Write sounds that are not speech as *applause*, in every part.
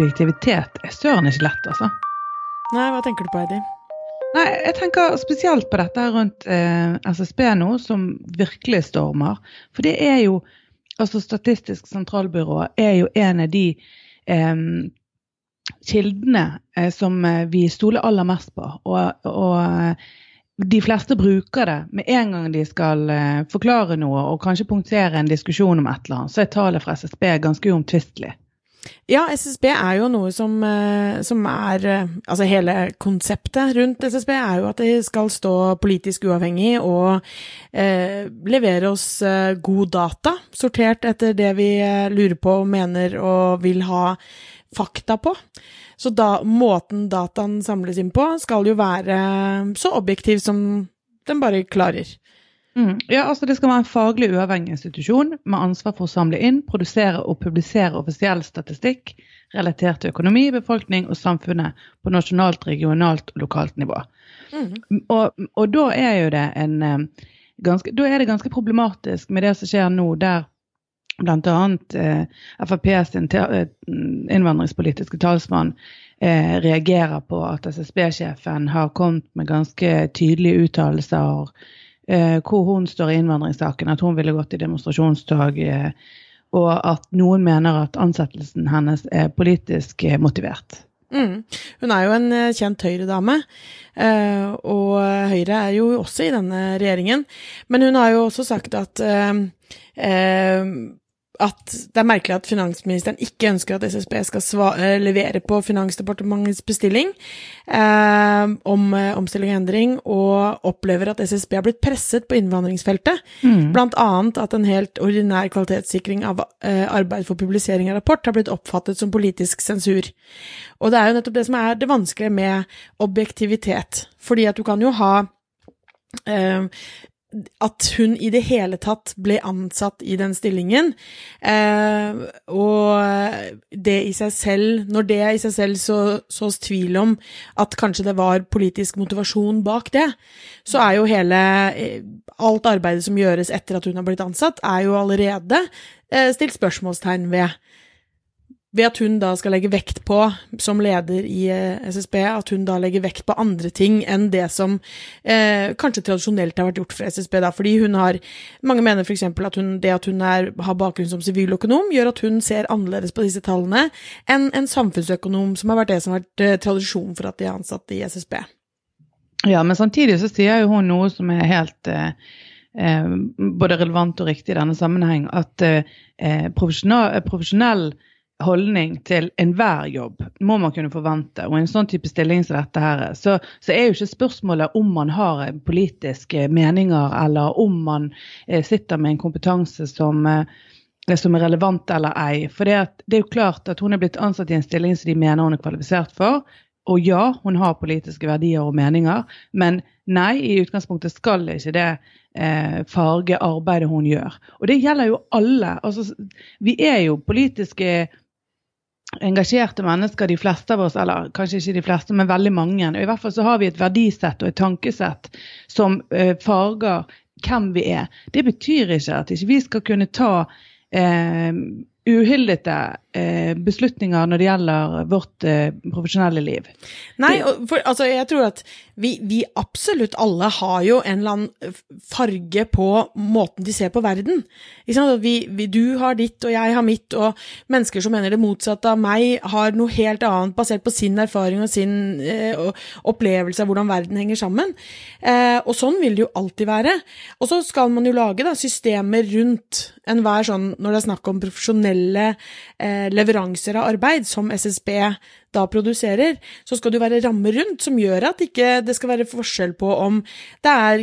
objektivitet er søren ikke lett, altså. Nei, hva tenker du på, Heidi? Nei, jeg tenker spesielt på dette rundt eh, SSB nå, som virkelig stormer. For det er jo Altså Statistisk sentralbyrå er jo en av de eh, kildene eh, som eh, vi stoler aller mest på. Og, og eh, de fleste bruker det med en gang de skal eh, forklare noe og kanskje punktere en diskusjon om et eller annet, så er tallet fra SSB ganske uomtvistelig. Ja, SSB er jo noe som, eh, som, er eh, Altså hele konseptet rundt SSB er jo at de skal stå politisk uavhengig og eh, levere oss eh, god data, sortert etter det vi lurer på, mener og vil ha fakta på. Så da, måten dataen samles inn på, skal jo være så objektiv som den bare klarer. Mm. Ja, altså Det skal være en faglig uavhengig institusjon med ansvar for å samle inn, produsere og publisere offisiell statistikk relatert til økonomi, befolkning og samfunnet på nasjonalt, regionalt og lokalt nivå. Mm. Og, og, da er jo det en eh, ganske, da er det ganske problematisk med det som skjer nå, der bl.a. Eh, Frp sin eh, innvandringspolitiske talsmann eh, reagerer på at SSB-sjefen har kommet med ganske tydelige uttalelser eh, hvor hun står i innvandringssaken, at hun ville gått i demonstrasjonstog, eh, og at noen mener at ansettelsen hennes er politisk eh, motivert. Mm. Hun er jo en eh, kjent Høyre-dame, eh, og Høyre er jo også i denne regjeringen. Men hun har jo også sagt at eh, at det er merkelig at finansministeren ikke ønsker at SSB skal svare, levere på Finansdepartementets bestilling eh, om eh, omstilling og endring, og opplever at SSB har blitt presset på innvandringsfeltet. Mm. Blant annet at en helt ordinær kvalitetssikring av eh, arbeid for publisering av rapport har blitt oppfattet som politisk sensur. Og det er jo nettopp det som er det vanskelige med objektivitet. Fordi at du kan jo ha eh, at hun i det hele tatt ble ansatt i den stillingen. Eh, og det i seg selv Når det i seg selv så, sås tvil om at kanskje det var politisk motivasjon bak det, så er jo hele eh, Alt arbeidet som gjøres etter at hun har blitt ansatt, er jo allerede eh, stilt spørsmålstegn ved ved at hun da skal legge vekt på, som leder i eh, SSB, at hun da legger vekt på andre ting enn det som eh, kanskje tradisjonelt har vært gjort fra SSB. da, fordi hun har, Mange mener f.eks. at hun, det at hun er, har bakgrunn som siviløkonom, gjør at hun ser annerledes på disse tallene enn en samfunnsøkonom, som har vært det som har vært eh, tradisjon for at de er ansatt i SSB. Ja, men samtidig så sier jo hun noe som er helt eh, eh både relevant og riktig i denne sammenheng, at eh, profesjonell holdning til enhver jobb må man kunne forvente. Og i en sånn type stilling som dette her, så, så, er jo ikke spørsmålet om man har politiske meninger, eller om man eh, sitter med en kompetanse som, eh, som er relevant eller ei. For det, det, er jo klart at hun er blitt ansatt i en stilling som de mener hun er kvalifisert for. Og ja, hun har politiske verdier og meninger, men nei, i utgangspunktet skal ikke det eh, farge arbeidet hun gjør. Og det gjelder jo alle. Altså, vi er jo politiske engasjerte mennesker, de fleste av oss, eller kanskje ikke de fleste, men veldig mange. Og I hvert fall så har vi et verdisett og et tankesett som uh, farger hvem vi er. Det betyr ikke at ikke vi skal kunne ta uh, uhyllete eh, beslutninger når det gjelder vårt eh, profesjonelle liv. Nei, for, altså jeg tror at vi, vi, absolutt alle har jo en eller annen farge på måten de ser på verden. Vi, vi, du har ditt, og jeg har mitt, og mennesker som mener det motsatte av meg, har noe helt annet basert på sin erfaring og sin eh, opplevelse av hvordan verden henger sammen. Eh, og sånn vil det jo alltid være. Og så skal man jo lage da, systemer rundt enhver sånn, når det er snakk om profesjonelle eh, leveranser av arbeid, som SSB da produserer, så skal det jo være rammer rundt som gjør at ikke det skal være forskjell på om det er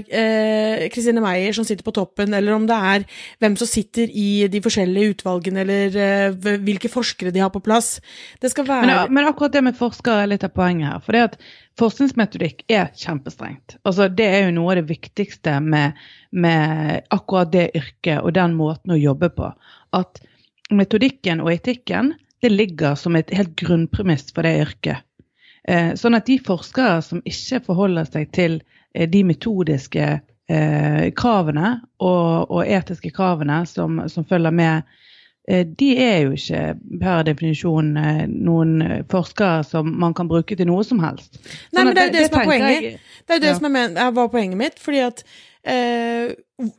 Kristine eh, Meyer som sitter på toppen, eller om det er hvem som sitter i de forskjellige utvalgene, eller eh, hvilke forskere de har på plass. Det skal være Men, men akkurat det med forskere er litt av poenget her. for det at Forskningsmetodikk er kjempestrengt. Altså, det er jo noe av det viktigste med, med akkurat det yrket og den måten å jobbe på. At metodikken og etikken det ligger som et helt grunnpremiss for det yrket. Eh, sånn at de forskere som ikke forholder seg til eh, de metodiske eh, kravene og, og, etiske kravene som, som følger med eh, de er jo ikke per definisjon noen forskere som man kan bruke til noe som helst. Nei, sånn men det er jo det, det, som er poenget. Jeg, det er jo det ja. som er, var poenget mitt. fordi at uh,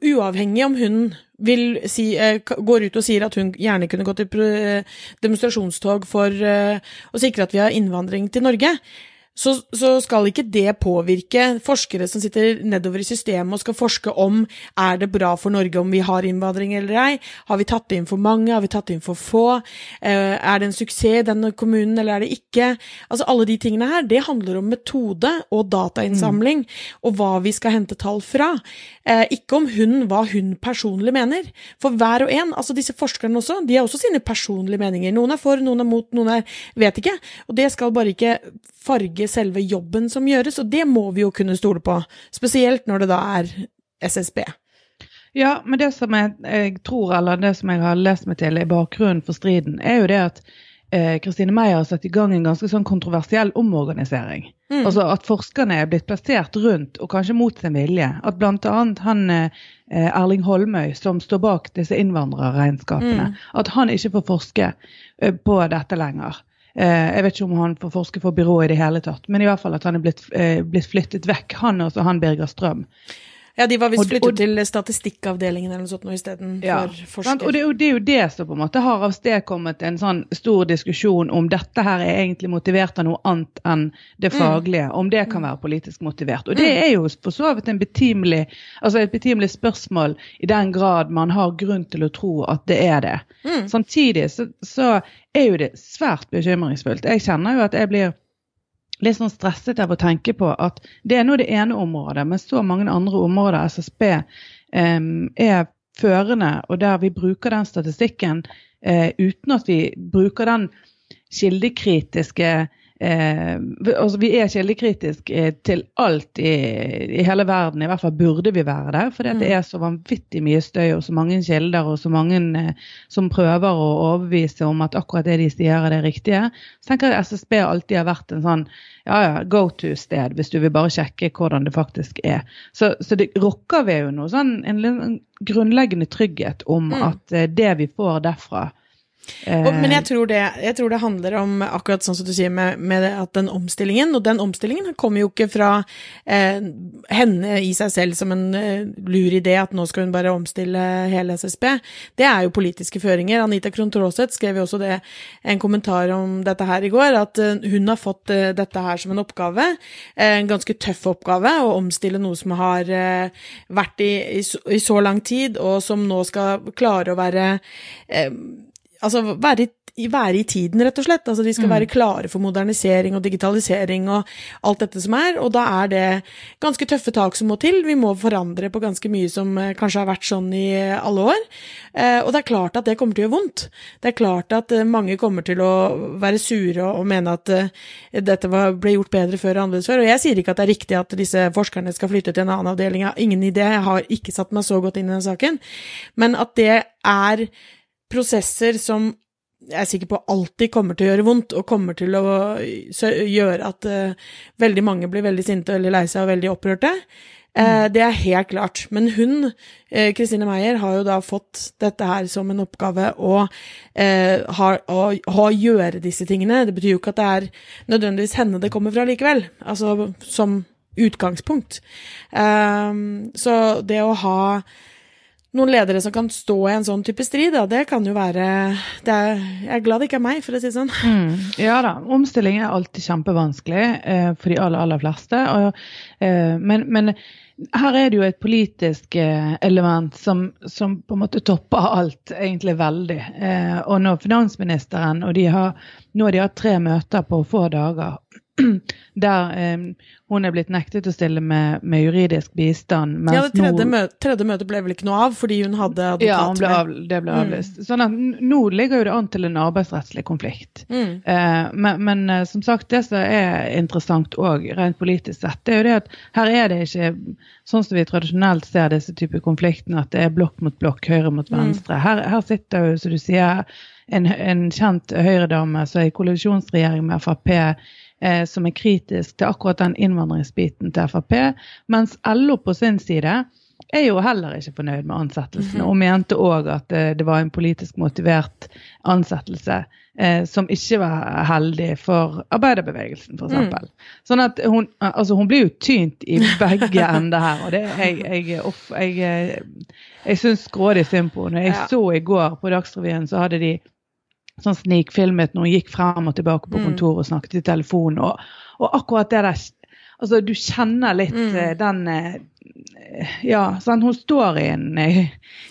uavhengig om hun vil si, uh, går ut og sier at hun gjerne kunne gått i demonstrasjonstog for uh, å sikre at vi har innvandring til Norge, så, så, skal ikke det påvirke forskere som sitter nedover i systemet og skal forske om er det bra for Norge om vi har innvandring eller ei. Har vi tatt inn for mange, har vi tatt inn for få? Eh, er det en suksess i denne kommunen, eller er det ikke? Altså Alle de tingene her, det handler om metode og datainnsamling, mm. og hva vi skal hente tall fra. Eh, ikke om hun, hva hun personlig mener. For hver og en, altså disse forskerne også, de har også sine personlige meninger. Noen er for, noen er mot, noen er vet ikke. Og det skal bare ikke farge selve jobben som gjøres, og det må vi jo kunne stole på. Spesielt når det da er SSB. Ja, men det som jeg, jeg tror, eller det som jeg har lest meg til i bakgrunnen for striden, er jo det at Kristine eh, Meyer har satt i gang en ganske sånn kontroversiell omorganisering. Mm. Altså At forskerne er blitt plassert rundt, og kanskje mot sin vilje. At bl.a. han eh, Erling Holmøy, som står bak disse innvandrerregnskapene, mm. at han ikke får forske eh, på dette lenger. Eh, jeg vet ikke om han får forske for byrået i det hele tatt, men i hvert fall at han er blitt, eh, blitt flyttet vekk, han og han Birger Strøm. Ja, de var visst flyttet og, til statistikkavdelingen eller noe sånt istedenfor ja, forsker. Og det, og det, er jo det som på en måte har avstedkommet en sånn stor diskusjon om dette her er egentlig motivert av noe annet enn det mm. faglige, mm. om det kan være politisk motivert. Og det mm. er jo for så vidt en betimelig, altså et betimelig spørsmål i den grad man har grunn til å tro at det er det. Mm. Samtidig så, så er jo det svært bekymringsfullt. Jeg kjenner jo at jeg blir litt sånn stresset av å tenke på at det er nå det ene området, men så mange andre områder SSB er førende, og der vi bruker den statistikken uh, uten at vi bruker den kildekritiske Eh, altså vi er kildekritisk eh, til alt i, i, hele verden, i hvert fall burde vi være det. For mm. det er så vanvittig mye støy og så mange kilder og så mange eh, som prøver å overbevise om at akkurat det de sier er det riktige. Så tenker jeg at SSB alltid har vært en sånn ja, ja, go to-sted hvis du vil bare sjekke hvordan det faktisk er. Så, så det rokker ved jo noe sånn en, en grunnleggende trygghet om mm. at eh, det vi får derfra, og, men jeg tror, det, jeg tror, det, handler om akkurat sånn som du sier med, med at den omstillingen, og den omstillingen kommer jo ikke fra eh, henne i seg selv som en eh, lur idé at nå skal hun bare omstille hele SSB. Det er jo politiske føringer. Anita Krohn Traaseth skrev jo også det, en kommentar om dette her i går, at eh, hun har fått uh, dette her som en oppgave. Uh, en ganske tøff oppgave å omstille noe som har vært i, i, i, så, lang tid, og som nå skal klare å være Altså være i, være i, tiden, rett og slett. Altså de skal mm. være klare for modernisering og digitalisering og alt dette som er. Og da er det ganske tøffe tak som må til. Vi må forandre på ganske mye som eh, kanskje har vært sånn i alle år. Eh, og det er klart at det kommer til å gjøre vondt. Det er klart at eh, mange kommer til å være sure og, mene at dette var, ble gjort bedre før og annerledes før. Og jeg sier ikke at det er riktig at disse forskerne skal flytte til en annen avdeling. Jeg har ingen idé, jeg har ikke satt meg så godt inn i den saken. Men at det er prosesser som jeg er sikker på alltid kommer til å gjøre vondt, og kommer til å gjøre at uh, veldig mange blir veldig sinte, veldig lei seg og veldig opprørte. Uh, det er helt klart. Men hun, Kristine uh, Meyer, har jo da fått dette her som en oppgave å, ha, å, å, gjøre disse tingene. Det betyr jo ikke at det er nødvendigvis henne det kommer fra likevel, altså som utgangspunkt. så det å ha noen ledere som kan stå i en sånn type strid, da, det kan jo være er, Jeg er glad det ikke er meg, for å si det sånn. *laughs* Mm, ja da. Omstilling er alltid kjempevanskelig eh, for de aller, aller fleste. Og, eh, men, men, her er det jo et politisk eh, element som, som, på en måte topper alt, egentlig veldig. Eh, og når finansministeren og de har, nå har de hatt tre møter på få dager *clears throat* der um, hun er blitt nektet å stille med, med juridisk bistand. ja, det tredje, nå, møte, tredje møtet ble vel ikke noe av, fordi hun hadde advokat ja, ble av, det ble mm. avlyst. Mm. Sånn at nå ligger jo det an til en arbeidsrettslig konflikt. Mm. Uh, men, men, uh, som sagt, det som er interessant òg, rent politisk sett, det er jo det at her er det ikke sånn som vi tradisjonelt ser disse typer konfliktene, at det er blokk mot blokk, høyre mot mm. venstre. Mm. Her, her, sitter jo, som du sier, en, en kjent høyredame som er i koalisjonsregjering med Frp eh, som er kritisk til akkurat den innvandringsbiten til Frp, mens LO på sin side er jo heller ikke fornøyd med ansettelsen, Mhm. og mente òg at eh, det var en politisk motivert ansettelse eh, som ikke var heldig for arbeiderbevegelsen, f.eks. Mm. eksempel. Sånn at hun, altså hun blir jo tynt i begge *laughs* ender her, og det jeg, jeg, off, jeg, eh, jeg syns grådig synd på henne. Jeg Ja. så i går på Dagsrevyen, så hadde de sånn snikfilmet når hun gikk frem og tilbake på Mm. kontoret og snakket i telefonen. og, og akkurat det der Altså, du kjenner litt Mm. eh, den eh, Ja, sant? hun står i en, eh,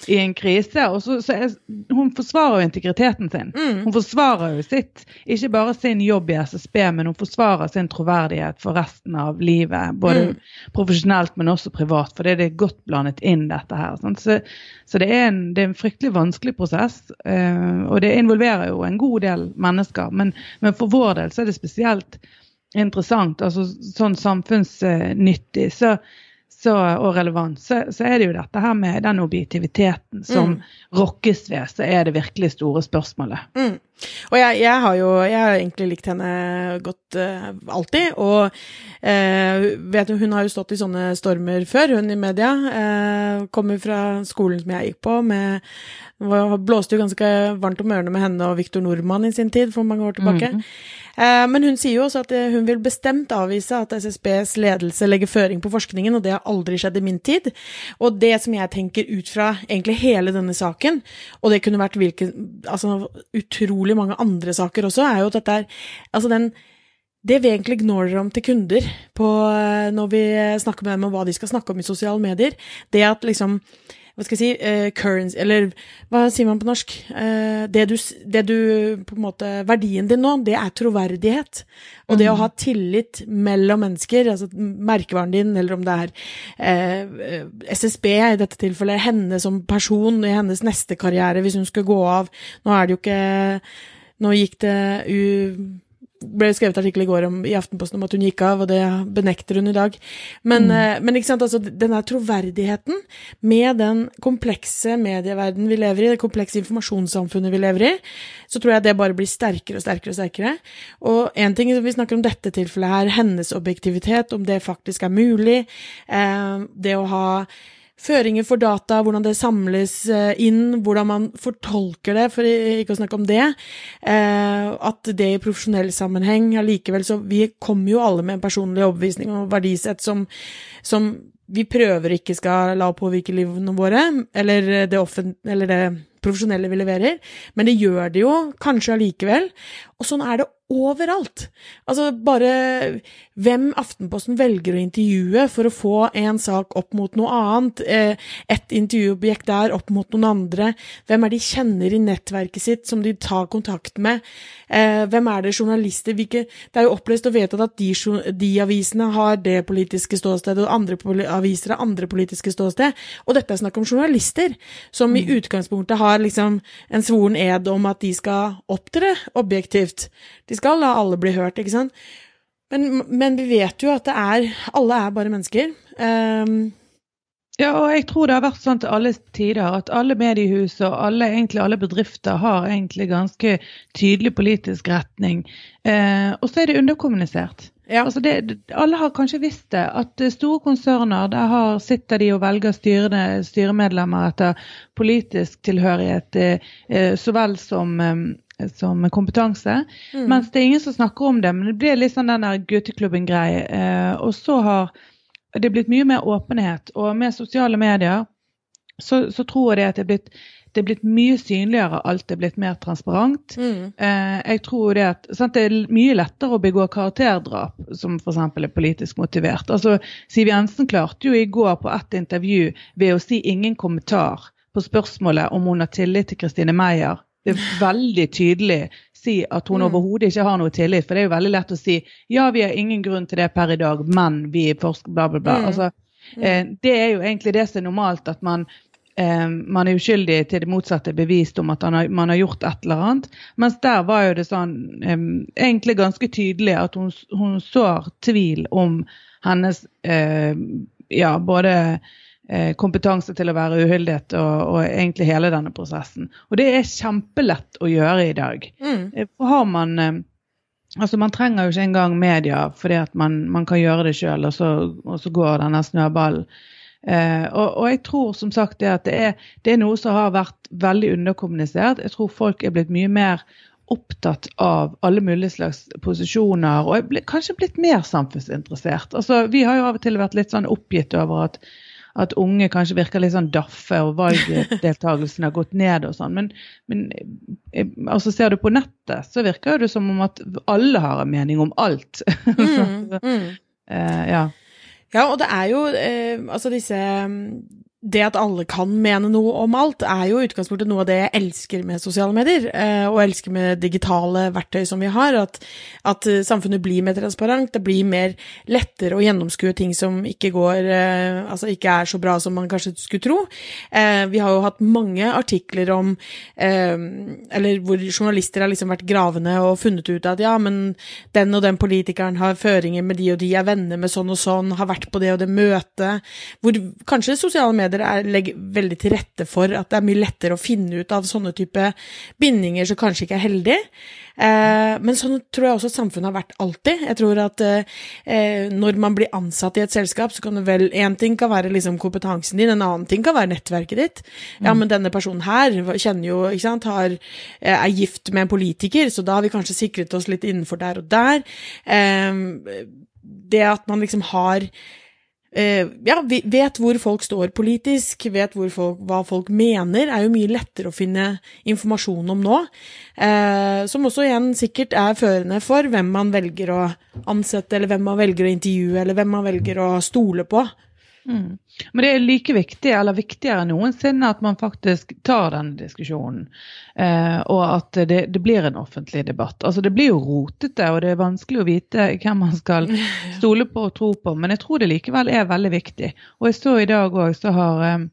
i en krise, og så, så er, hun forsvarer jo integriteten sin. Mm. Hun forsvarer jo sitt, ikke bare sin jobb i SSB, men hun forsvarer sin troverdighet for resten av livet. Både Mm. profesjonelt, men også privat, for det er godt blandet inn, dette her. Så, så det, er en, det er en fryktelig vanskelig prosess, øh, og det involverer jo en god del mennesker. Men, men for vår del så er det spesielt interessant, altså sånn samfunnsnyttig så, så, og relevant, så, så er det jo dette her med den objektiviteten som Mm. rokkes ved, så er det virkelig store spørsmålet. Mm. Og jeg, jeg har jo jeg har egentlig likt henne godt uh, alltid, og uh, vet du, hun har jo stått i sånne stormer før, hun i media. Uh, kommer fra skolen som jeg gikk på, med blåste jo ganske varmt om ørene med henne og Viktor Nordmann i sin tid, for mange år tilbake. Mhm. Eh, men hun sier jo også at eh, hun vil bestemt avvise at SSBs ledelse legger føring på forskningen, og det har aldri skjedd i min tid. Og det som jeg tenker ut fra egentlig hele denne saken, og det kunne vært hvilke, altså utrolig mange andre saker også, er jo at dette er Altså den det vi egentlig gnåler om til kunder på, eh, når vi snakker med dem om hva de skal snakke om i sosiale medier, det at liksom hva skal jeg si, eh, currency, eller hva sier man på norsk? Eh, det, du, det du, på en måte, verdien din nå, det er troverdighet. Og det å ha tillit mellom mennesker, altså merkevaren din, eller om det er eh, SSB i dette tilfellet, henne som person i hennes neste karriere, hvis hun skulle gå av. Nå er det jo ikke Nå gikk det u ble skrevet artikkel i går om, i Aftenposten om at hun gikk av, og det benekter hun i dag. Men, eh, men ikke sant, altså, den der troverdigheten med den komplekse medieverdenen vi lever i, det komplekse informasjonssamfunnet vi lever i, så tror jeg det bare blir sterkere og sterkere og sterkere. Og en ting, vi snakker om dette tilfellet her, hennes objektivitet, om det faktisk er mulig, eh, det å ha føringer for data, hvordan det samles eh, inn, hvordan man fortolker det, for ikke å snakke om det. Eh, at det i profesjonell sammenheng allikevel så Vi kommer jo alle med en personlig overbevisning og verdisett som, som vi prøver ikke skal la påvirke livene våre, eller det, offent eller det profesjonelle vi leverer, men det gjør det jo kanskje allikevel. Og sånn er det overalt. Altså bare hvem Aftenposten velger å intervjue for å få en sak opp mot noe annet, eh, et intervjuobjekt der opp mot noen andre, hvem er de kjenner i nettverket sitt som de tar kontakt med, eh, hvem er det journalister, hvilke Det er jo opplest og vedtatt at de, de avisene har det politiske ståstedet, og andre aviser har andre politiske ståsted, og dette er snakk om journalister, som i utgangspunktet har liksom en svoren ed om at de skal opptre objektivt. De skal la alle bli hørt, ikke sant? Men, men vi vet jo at det er Alle er bare mennesker. Um, Ja, og jeg tror det har vært sånn til alle tider at alle mediehus og alle, egentlig alle bedrifter har egentlig ganske tydelig politisk retning. Eh, og så er det underkommunisert. Ja. Altså det, alle har kanskje visst det, at eh, store konserner, der har, sitter de og velger styrene, styremedlemmer etter politisk tilhørighet eh, eh, så vel som, eh, som kompetanse. Mm. Mens det er ingen som snakker om det. Men det blir litt sånn den der gutteklubben-greie. Eh, og så har det blitt mye mer åpenhet. Og med sosiale medier så, så tror jeg det at det er blitt det er blitt mye synligere, alt er blitt mer transparent. Mm. Eh, jeg tror det at sant, Det er mye lettere å begå karakterdrap, som f.eks. er politisk motivert. Altså, Siv Jensen klarte jo i går på ett intervju ved å si ingen kommentar på spørsmålet om hun har tillit til Christine Meyer. Det er *laughs* veldig tydelig si at hun Mm. overhodet ikke har noe tillit. For det er jo veldig lett å si ja, vi har ingen grunn til det per i dag, men vi forsker bla, bla, bla. Mm. Altså, eh, det er jo egentlig det som er normalt, at man eh, man er uskyldig til det motsatte er bevist om at han har, man har gjort et eller annet. Mens der var jo det sånn eh, egentlig ganske tydelig at hun, hun sår tvil om hennes eh, ja, både eh, kompetanse til å være uhyldighet og, og egentlig hele denne prosessen. Og det er kjempelett å gjøre i dag. Mm. Eh, har man eh, Altså Man trenger jo ikke engang media fordi at man, man kan gjøre det sjøl, og, så- og så går denne snøballen og, og, jeg tror som sagt det at det er, det er noe som har vært veldig underkommunisert. Jeg tror folk er blitt mye mer opptatt av alle mulige slags posisjoner, og blitt, kanskje blitt mer samfunnsinteressert. Altså, vi har jo av og til vært litt sånn oppgitt over at, at unge kanskje virker litt sånn daffe, og valgdeltakelsen har gått ned og sånn. Men, men eh, altså, ser du på nettet, så virker det som om at alle har en mening om alt. *laughs* Mm, mm. uh, ja. Ja, og det er jo eh, altså disse det at alle kan mene noe om alt, er jo i utgangspunktet noe av det jeg elsker med sosiale medier, eh, og elsker med digitale verktøy som vi har. At, at, eh, samfunnet blir mer transparent, det blir mer lettere å gjennomskue ting som ikke går eh, Altså ikke er så bra som man kanskje skulle tro. Vi har jo hatt mange artikler om Eller hvor journalister har liksom vært gravende og funnet ut at ja, men den og den politikeren har føringer med de og de, er venner med sånn og sånn, har vært på det og det møtet. Hvor kanskje sosiale medier steder er, legger veldig til rette for at det er mye lettere å finne ut av sånne type bindinger som kanskje ikke er heldige. Eh, men sånn tror jeg også samfunnet har vært alltid. Jeg tror at eh, når man blir ansatt i et selskap, så kan det vel Én ting kan være liksom kompetansen din, en annen ting kan være nettverket ditt. Ja, mm. men denne personen her kjenner jo, ikke sant, har, eh, er gift med en politiker, så da har vi kanskje sikret oss litt innenfor der og der. Eh, det at man liksom har ja, vet hvor folk står politisk, vet folk, hva folk mener, er jo mye lettere å finne informasjon om nå. Uh, som også igjen sikkert er førende for hvem man velger å ansette, eller hvem man velger å intervjue, eller hvem man velger å stole på. Mm. Men det er like viktig, eller viktigere enn noensinne, at man faktisk tar denne diskusjonen. Eh, og at det, det, blir en offentlig debatt. Altså Det blir jo rotete, og det er vanskelig å vite hvem man skal *laughs* stole på og tro på. Men jeg tror det likevel er veldig viktig. Og jeg så i dag òg, så har eh,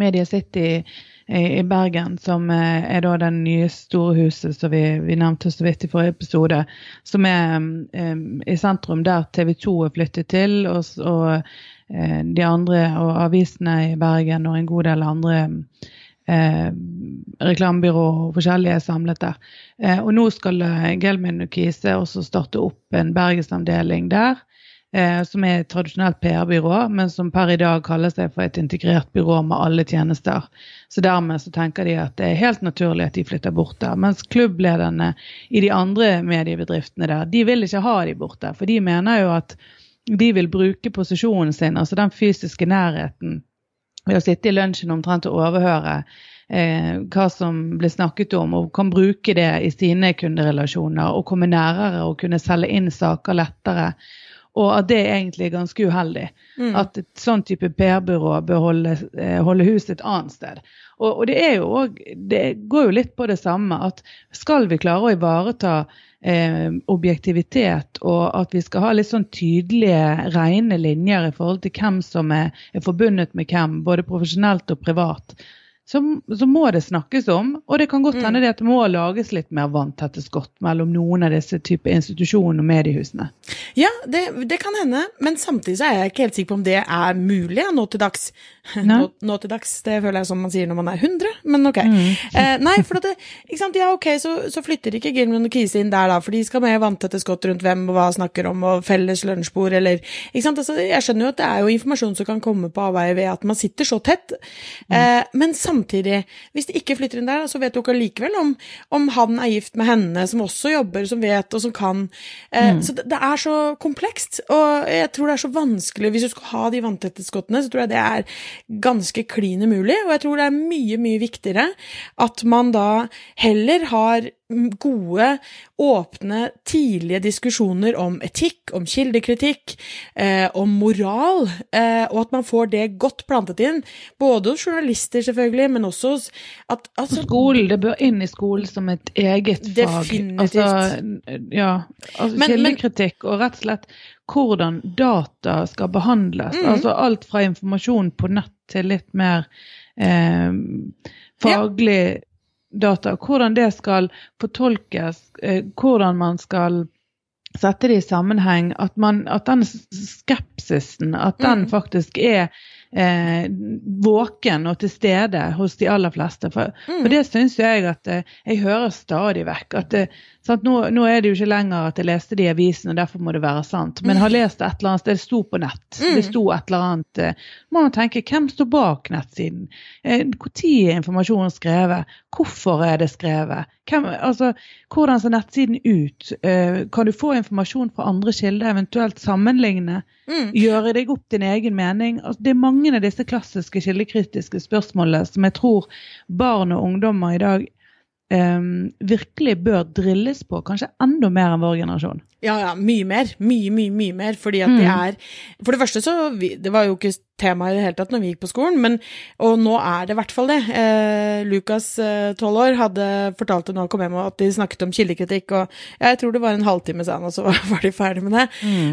Media City i, Bergen, som eh, er da den nye store huset som vi, vi, nevnte så vidt i forrige episode, som er um, i sentrum der TV 2 er flyttet til. og, og Eh, de andre og avisene i Bergen og en god del andre eh, reklamebyrå og forskjellige er samlet der. Eh, og nå skal Gelmin Kise også starte opp en bergensavdeling der. Eh, som er et tradisjonelt PR-byrå, men som per i dag kaller seg for et integrert byrå med alle tjenester. Så dermed så tenker de at det er helt naturlig at de flytter bort der. Mens klubblederne i de andre mediebedriftene der, de vil ikke ha de borte. For de mener jo at de vil bruke posisjonen sin, altså den fysiske nærheten, ved å sitte i lunsjen omtrent og overhøre eh, hva som blir snakket om, og kan bruke det i sine kunderelasjoner og komme nærere og kunne selge inn saker lettere. Og at det er egentlig ganske uheldig. Mm. At et sånn type PR-byrå bør holde, eh, holde hus et annet sted. Og, og det, også, det går jo litt på det samme. at Skal vi klare å ivareta eh, objektivitet, og at vi skal ha litt sånn tydelige, rene linjer i forhold til hvem som er, er forbundet med hvem, både profesjonelt og privat, så, så, må det snakkes om. Og det kan godt hende mm. det at det må lages litt mer vanntette skott mellom noen av disse type institusjonene og mediehusene. Ja, det, det, kan hende, men samtidig så er jeg ikke helt sikker på om det er mulig nå til dags. Nå, nå, til dags, det føler jeg som man sier når man er 100, men ok. Mm. Eh, nei, for det, ikke sant, ja ok, så, så flytter ikke Gilman og Kise inn der da, for de skal med vanntette skott rundt hvem og hva snakker om, og felles lunsjbord, eller ikke sant, altså, Jeg skjønner jo at det er jo informasjon som kan komme på avveie ved at man sitter så tett, mm. eh, men samtidig, hvis de ikke flytter inn der, så vet du ikke allikevel om, om, han er gift med henne, som også jobber, som vet, og som kan. Eh, mm. Så det, det, er så komplekst, og jeg tror det er så vanskelig Hvis du skal ha de vanntette skottene, så tror jeg det er ganske klin umulig, og jeg tror det er mye, mye viktigere at man da heller har gode, åpne, tidlige diskusjoner om etikk, om kildekritikk, eh, om moral, eh, og at man får det godt plantet inn. Både hos journalister, selvfølgelig, men også hos at, altså, Skolen, det bør inn i skolen som et eget fag. Definitivt. Altså, ja, altså men, kildekritikk og rett og slett hvordan data skal behandles. Mm. Altså alt fra informasjon på nett til litt mer eh, faglig ja data, hvordan det skal fortolkes, eh, hvordan man skal sette det i sammenheng, at, man, at den skepsisen, at den mm. faktisk er eh, våken og til stede hos de aller fleste. For, mm. for det syns jeg at eh, jeg hører stadig vekk. At det, Sant? Nå, nå er det jo ikke lenger at jeg leste det i avisen, og derfor må det være sant. Men har lest et eller annet, det sto på nett. Mm. Det sto et eller annet eh, må man tenke, Hvem står bak nettsiden? Eh, Når er informasjonen skrevet? Hvorfor er det skrevet? Hvem, altså, hvordan ser nettsiden ut? Eh, Kan du få informasjon fra andre kilder, eventuelt sammenligne? Mm. Gjøre deg opp din egen mening? Altså, det er mange av disse klassiske kildekritiske spørsmålene som jeg tror barn og ungdommer i dag virkelig bør drilles på, kanskje enda mer enn vår generasjon. Ja, ja, mye mer. Mye, mye, mye mer. Fordi at det Mm. er For det første så Det var jo ikke tema i det hele tatt når vi gikk på skolen, men Og nå er det i hvert fall det. Eh, Lukas, tolv år, hadde fortalt det når han kom hjem at de snakket om kildekritikk, og jeg tror det var en halvtime, sa han, og så *laughs* var, de ferdig med det.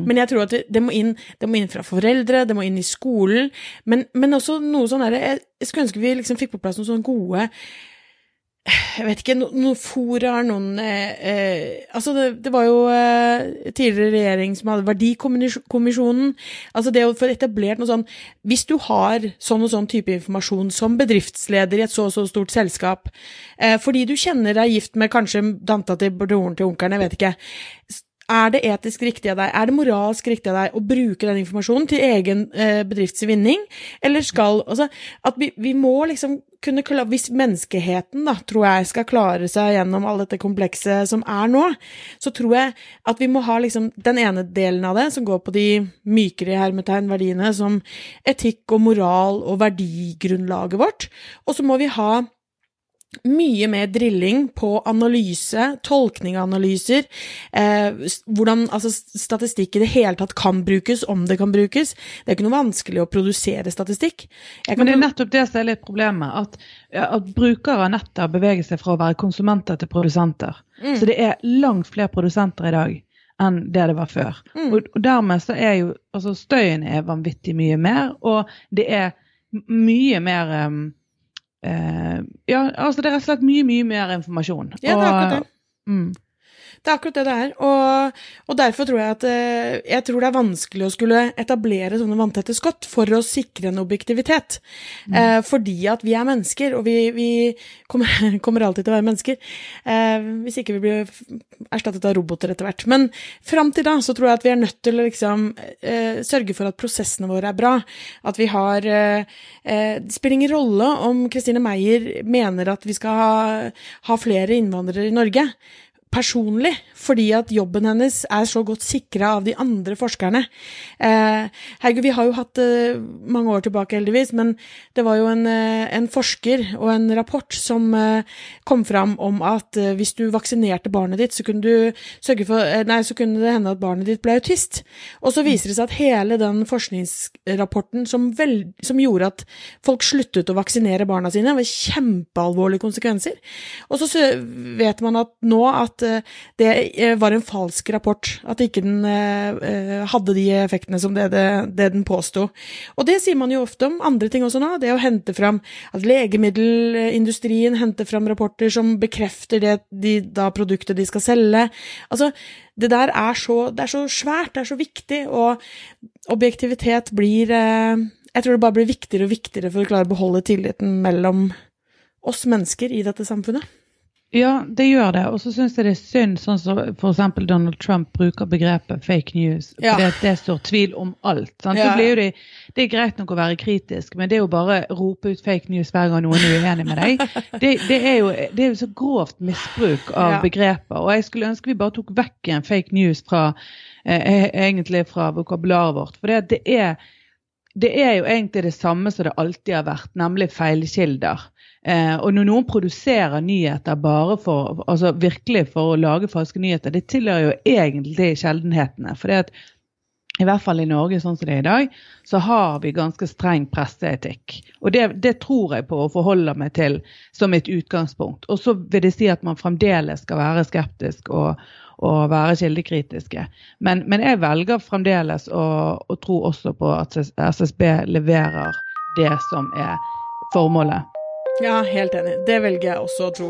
Men jeg tror at det, det, må inn, det må inn fra foreldre, det må inn i skolen, men, men også noe sånn derre jeg, jeg skulle ønske vi liksom fikk på plass noen sånne gode jeg vet ikke, no, noen foraer, noen eh, eh, Altså, det, det, var jo eh, tidligere regjering som hadde Verdikommisjonen. Altså det å få etablert noe sånn Hvis du har sånn og sånn type informasjon som bedriftsleder i et så og så stort selskap, eh, fordi du kjenner deg gift med kanskje danta til broren til onkelen, jeg vet ikke. Er det etisk riktig av deg, er det moralsk riktig av deg å bruke den informasjonen til egen eh, bedriftsvinning, eller skal Altså, at vi, vi må liksom kunne klare Hvis menneskeheten, da, tror jeg, skal klare seg gjennom all dette komplekset som er nå, så tror jeg at vi må ha liksom den ene delen av det, som går på de mykere hermetegn verdiene, som etikk og moral og verdigrunnlaget vårt, og så må vi ha mye mer drilling på analyse, tolkning av analyser, eh, hvordan altså, statistikk i det hele tatt kan brukes, om det kan brukes. Det er ikke noe vanskelig å produsere statistikk. Men det er nettopp det som er litt problemet. At, at brukere av nettet har beveget seg fra å være konsumenter til produsenter. Mm. Så det er langt flere produsenter i dag enn det det var før. Mm. Og, og, dermed så er jo altså støyen er vanvittig mye mer, og det er mye mer um, Uh, ja, altså det er rett og slett mye, mye mer informasjon. Ja, det er akkurat det. Mm. Det er akkurat det det er. Og, og, derfor tror jeg at uh, jeg tror det er vanskelig å skulle etablere sånne vanntette skott for å sikre en objektivitet. Mm. Eh, fordi at vi er mennesker, og vi, vi kommer, *laughs* kommer, alltid til å være mennesker. hvis ikke vi blir erstattet av roboter etter hvert. Men fram til da så tror jeg at vi er nødt til å liksom sørge for at prosessene våre er bra. At vi har Det spiller ingen rolle om Kristine Meyer mener at vi skal ha, ha flere innvandrere i Norge personlig, fordi at jobben hennes er så godt sikra av de andre forskerne. Eh, herregud, vi har jo hatt eh, mange år tilbake, heldigvis, men det var jo en, eh, en forsker og en rapport som eh, kom fram om at eh, hvis du vaksinerte barnet ditt, så kunne, du sørge for, eh, nei, så kunne det hende at barnet ditt ble autist. Og så viser det seg at hele den forskningsrapporten som, vel, som gjorde at folk sluttet å vaksinere barna sine, var kjempealvorlige konsekvenser. Og så vet man at nå at det var en falsk rapport. At ikke den hadde de effektene som det, det, det den påsto. Og det sier man jo ofte om andre ting også nå. Det å hente fram at legemiddelindustrien henter fram rapporter som bekrefter det de, da produktet de skal selge. Altså, det der er så, det er så svært, det er så viktig, og objektivitet blir Jeg tror det bare blir viktigere og viktigere for å klare å beholde tilliten mellom oss mennesker i dette samfunnet. Ja, det gjør det. Og så syns jeg det er synd sånn som f.eks. Donald Trump bruker begrepet fake news. Ja. At det står tvil om alt. Ja. Det, det, er greit nok å være kritisk, men det er jo bare å rope ut fake news hver gang noen er uenig med deg. Det, det, er, jo, det er jo så grovt misbruk av ja. begreper. Og jeg skulle ønske vi bare tok vekk en fake news fra, eh, egentlig fra vokabularet vårt. For det, er det er jo egentlig det samme som det alltid har vært, nemlig feilkilder. Eh, og når noen produserer nyheter bare for, altså virkelig for å lage falske nyheter, det tilhører jo egentlig sjeldenhetene. For det at i hvert fall i Norge sånn som det er i dag, så har vi ganske streng presseetikk. Og det, det, tror jeg på og forholder meg til som et utgangspunkt. Og så vil det si at man fremdeles skal være skeptisk og, og være kildekritiske. Men, men, jeg velger fremdeles å, å tro også på at SSB leverer det som er formålet. Ja, helt enig. Det velger jeg også å tro.